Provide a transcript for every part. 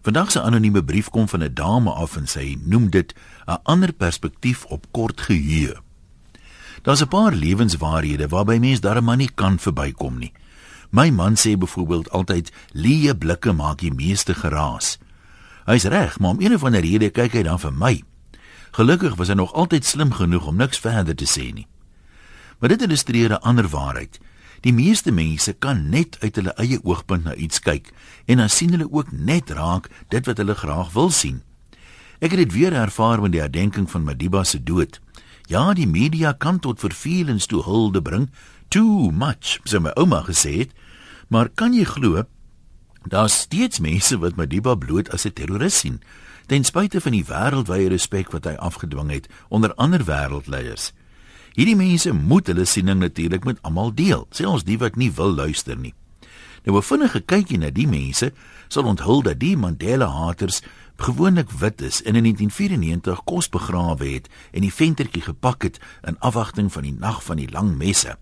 Vandag se anonieme brief kom van 'n dame af en sy noem dit 'n ander perspektief op kort geheue. Daar's 'n paar lewenswaarhede waarby mens darm nie kan verbykom nie. My man sê byvoorbeeld altyd leë blikke maak die meeste geraas. Hy's reg, maar om een of ander rede kyk hy dan vir my. Gelukkig was hy nog altyd slim genoeg om niks verder te sê nie. Maar dit illustreer 'n ander waarheid. Die meeste mense kan net uit hulle eie oogpunt na iets kyk en dan sien hulle ook net raak dit wat hulle graag wil sien. Ek het dit weer ervaar met die herdenking van Madiba se dood. Ja, die media kan tot vervelings toe hulde bring, too much, so my ouma gesê het, maar kan jy glo daar's steeds mense wat Madiba bloot as 'n terroris sien, ten spyte van die wêreldwye respek wat hy afgedwing het onder ander wêreldleiers. Hierdie mense moet hulle siening natuurlik met almal deel, selfs die wat nie wil luister nie. Nou 'n vinnige kykie na die mense sal onthul dat die Mandela-haters gewoonlik wit is en in 1994 kos begrawe het en die ventertjie gepak het in afwagting van die nag van die lang messe.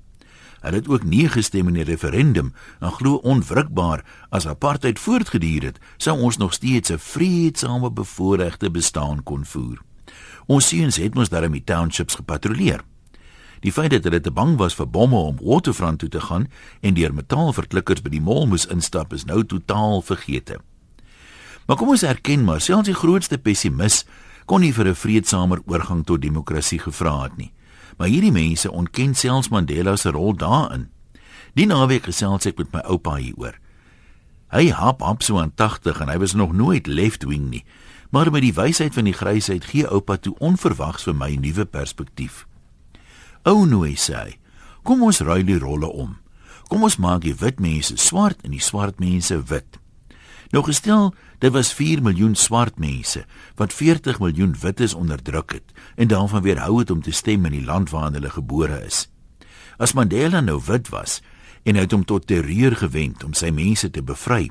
Hulle het ook nie gestem in die referendum en glo onwrikbaar as apartheid voortgeduur het, sou ons nog steeds 'n vreedsame bevoorregte bestaan kon voer. Ons seuns het mos daarmee townships gepatrolleer. Die feit dat hulle te bang was vir bomme om Waterfront toe te gaan en deur metaalverklikkers by die mall moes instap is nou totaal vergete. Maar kom ons erken maar, selfs die grootste pessimis kon nie vir 'n vreedsamer oorgang tot demokrasie gevra het nie. Maar hierdie mense ontken selfs Mandela se rol daarin. Die naweek gesels ek met my oupa hieroor. Hy hap op so aan 80 en hy was nog nooit left-wing nie. Maar met die wysheid van die grysheid gee oupa toe onverwags vir my 'n nuwe perspektief. Ou nooi sê hy, kom ons ruil die rolle om. Kom ons maak die wit mense swart en die swart mense wit. Nou gestel, dit was 4 miljoen swart mense wat 40 miljoen wites onderdruk het en daarvan weerhou het om te stem in die land waarin hulle gebore is. As Mandela nou wit was en hy het hom tot terreur gewend om sy mense te bevry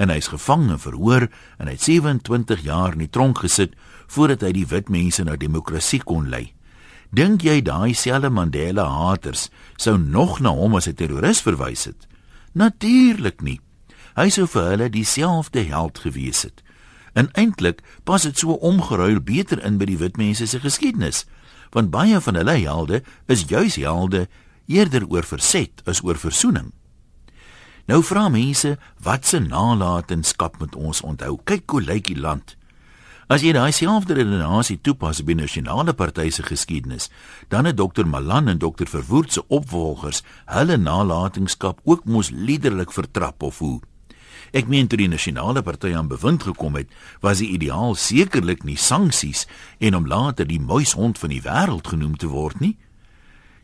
en hy's gevang en verhoor en hy het 27 jaar in die tronk gesit voordat hy die wit mense na demokrasie kon lei. Dink jy daai selfe Mandela haters sou nog na hom as 'n terroris verwys het? Natuurlik nie. Hy sou vir hulle dieselfde held gewees het. En eintlik pas dit so omgeruil beter in by die wit mense se geskiedenis, want baie van hulle helde is juis helde eerder oor verset as oor versoening. Nou vra mense, wat se nalatenskap moet ons onthou? Kyk hoe lyk die land. As jy daai selfde redenasie toepas die nasionale party se geskiedenis, dan het dokter Malan en dokter Verwoerd se opvolgers hulle nalatenskap ook mos liderlik vertrap of hoe. Ek meen toe die nasionale party aan bewind gekom het, was die ideaal sekerlik nie sanksies en om later die muishond van die wêreld genoem te word nie.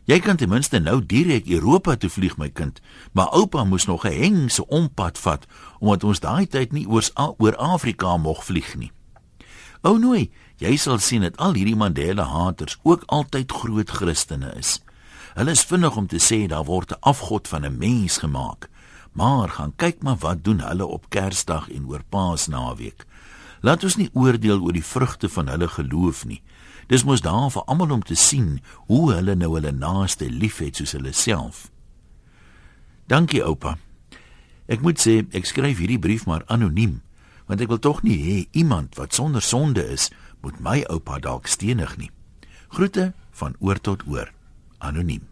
Jy kan ten minste nou direk Europa toe vlieg my kind, maar oupa moes nog 'n hengse ompad vat omdat ons daai tyd nie oor oor Afrika mag vlieg nie. Ou nooi, jy sal sien dat al hierdie Mandela haters ook altyd groot Christene is. Hulle is vinnig om te sê daar word 'n afgod van 'n mens gemaak. Maar gaan kyk maar wat doen hulle op Kersdag en oor Paasnaweek. Laat ons nie oordeel oor die vrugte van hulle geloof nie. Dis mos daar vir almal om te sien hoe hulle nou hulle naaste liefhet soos hulle self. Dankie oupa. Ek moet sê ek skryf hierdie brief maar anoniem want ek wil tog nie hê iemand wat sonder sonde is moet my oupa dalk stenig nie. Groete van oor tot oor. Anoniem.